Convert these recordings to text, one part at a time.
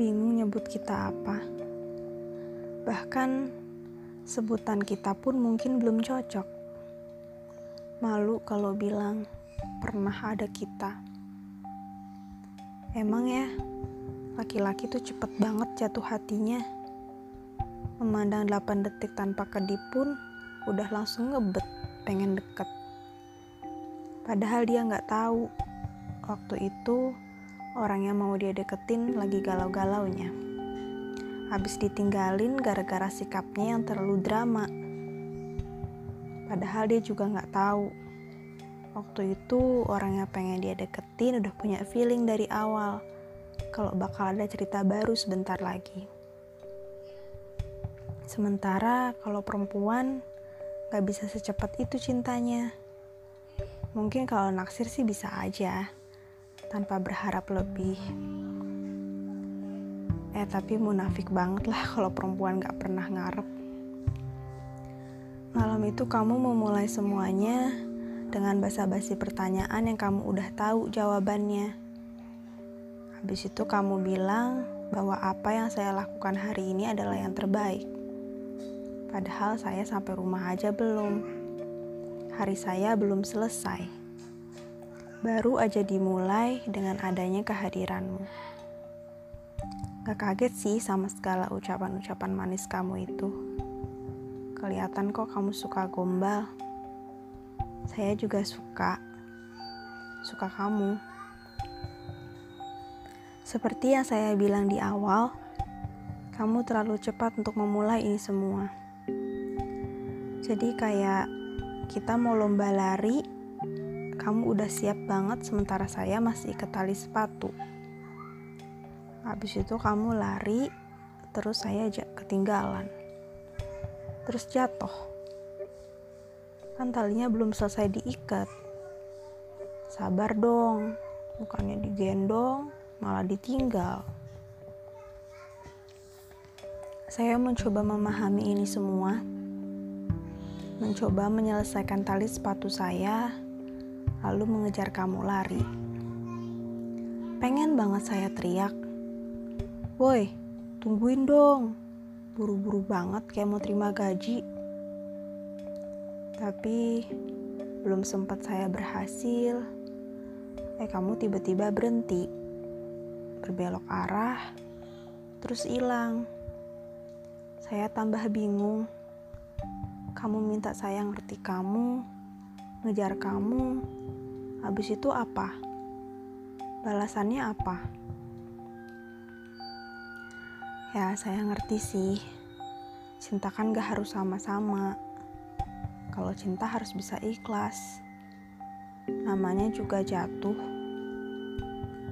bingung nyebut kita apa. Bahkan sebutan kita pun mungkin belum cocok. Malu kalau bilang pernah ada kita. Emang ya, laki-laki tuh cepet banget jatuh hatinya. Memandang 8 detik tanpa kedip pun udah langsung ngebet, pengen deket. Padahal dia nggak tahu waktu itu orang yang mau dia deketin lagi galau-galaunya. Habis ditinggalin gara-gara sikapnya yang terlalu drama. Padahal dia juga nggak tahu. Waktu itu orang yang pengen dia deketin udah punya feeling dari awal kalau bakal ada cerita baru sebentar lagi. Sementara kalau perempuan gak bisa secepat itu cintanya. Mungkin kalau naksir sih bisa aja tanpa berharap lebih. Eh tapi munafik banget lah kalau perempuan gak pernah ngarep. Malam itu kamu memulai semuanya dengan basa-basi pertanyaan yang kamu udah tahu jawabannya. Habis itu kamu bilang bahwa apa yang saya lakukan hari ini adalah yang terbaik. Padahal saya sampai rumah aja belum. Hari saya belum selesai baru aja dimulai dengan adanya kehadiranmu. Gak kaget sih sama segala ucapan-ucapan manis kamu itu. Kelihatan kok kamu suka gombal. Saya juga suka. Suka kamu. Seperti yang saya bilang di awal, kamu terlalu cepat untuk memulai ini semua. Jadi kayak kita mau lomba lari, kamu udah siap banget sementara saya masih ke tali sepatu. Habis itu kamu lari, terus saya ketinggalan. Terus jatuh. Kan talinya belum selesai diikat. Sabar dong, bukannya digendong, malah ditinggal. Saya mencoba memahami ini semua, mencoba menyelesaikan tali sepatu saya lalu mengejar kamu lari. Pengen banget saya teriak, Woi, tungguin dong. Buru-buru banget kayak mau terima gaji. Tapi belum sempat saya berhasil. Eh kamu tiba-tiba berhenti. Berbelok arah, terus hilang. Saya tambah bingung. Kamu minta saya ngerti kamu, ngejar kamu, habis itu apa? Balasannya apa? Ya, saya ngerti sih. Cinta kan gak harus sama-sama. Kalau cinta harus bisa ikhlas. Namanya juga jatuh.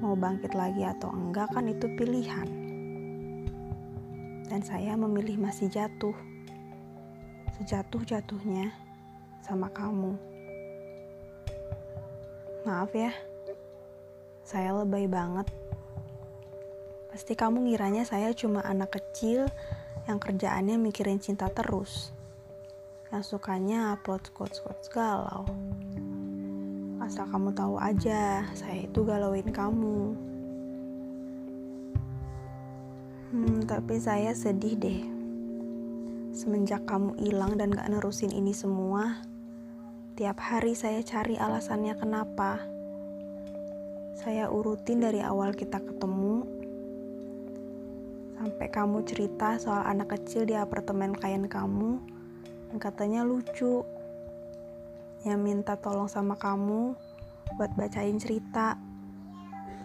Mau bangkit lagi atau enggak kan itu pilihan. Dan saya memilih masih jatuh. Sejatuh-jatuhnya sama kamu. Maaf ya, saya lebay banget. Pasti kamu ngiranya saya cuma anak kecil yang kerjaannya mikirin cinta terus. Yang sukanya upload quotes-quotes galau. Asal kamu tahu aja, saya itu galauin kamu. Hmm, tapi saya sedih deh. Semenjak kamu hilang dan gak nerusin ini semua, Tiap hari saya cari alasannya kenapa. Saya urutin dari awal kita ketemu sampai kamu cerita soal anak kecil di apartemen klien kamu yang katanya lucu. Yang minta tolong sama kamu buat bacain cerita.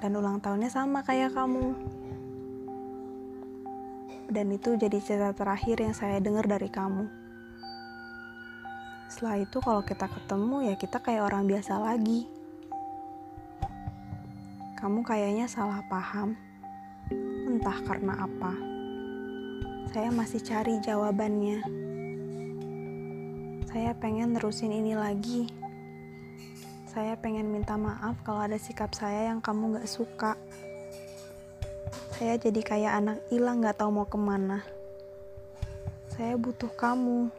Dan ulang tahunnya sama kayak kamu. Dan itu jadi cerita terakhir yang saya dengar dari kamu setelah itu kalau kita ketemu ya kita kayak orang biasa lagi. Kamu kayaknya salah paham. Entah karena apa. Saya masih cari jawabannya. Saya pengen nerusin ini lagi. Saya pengen minta maaf kalau ada sikap saya yang kamu gak suka. Saya jadi kayak anak hilang gak tahu mau ke mana. Saya butuh kamu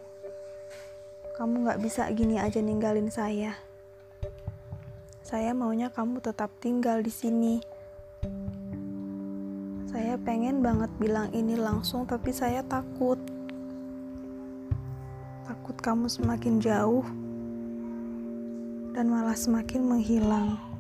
kamu gak bisa gini aja ninggalin saya. Saya maunya kamu tetap tinggal di sini. Saya pengen banget bilang ini langsung, tapi saya takut. Takut kamu semakin jauh dan malah semakin menghilang.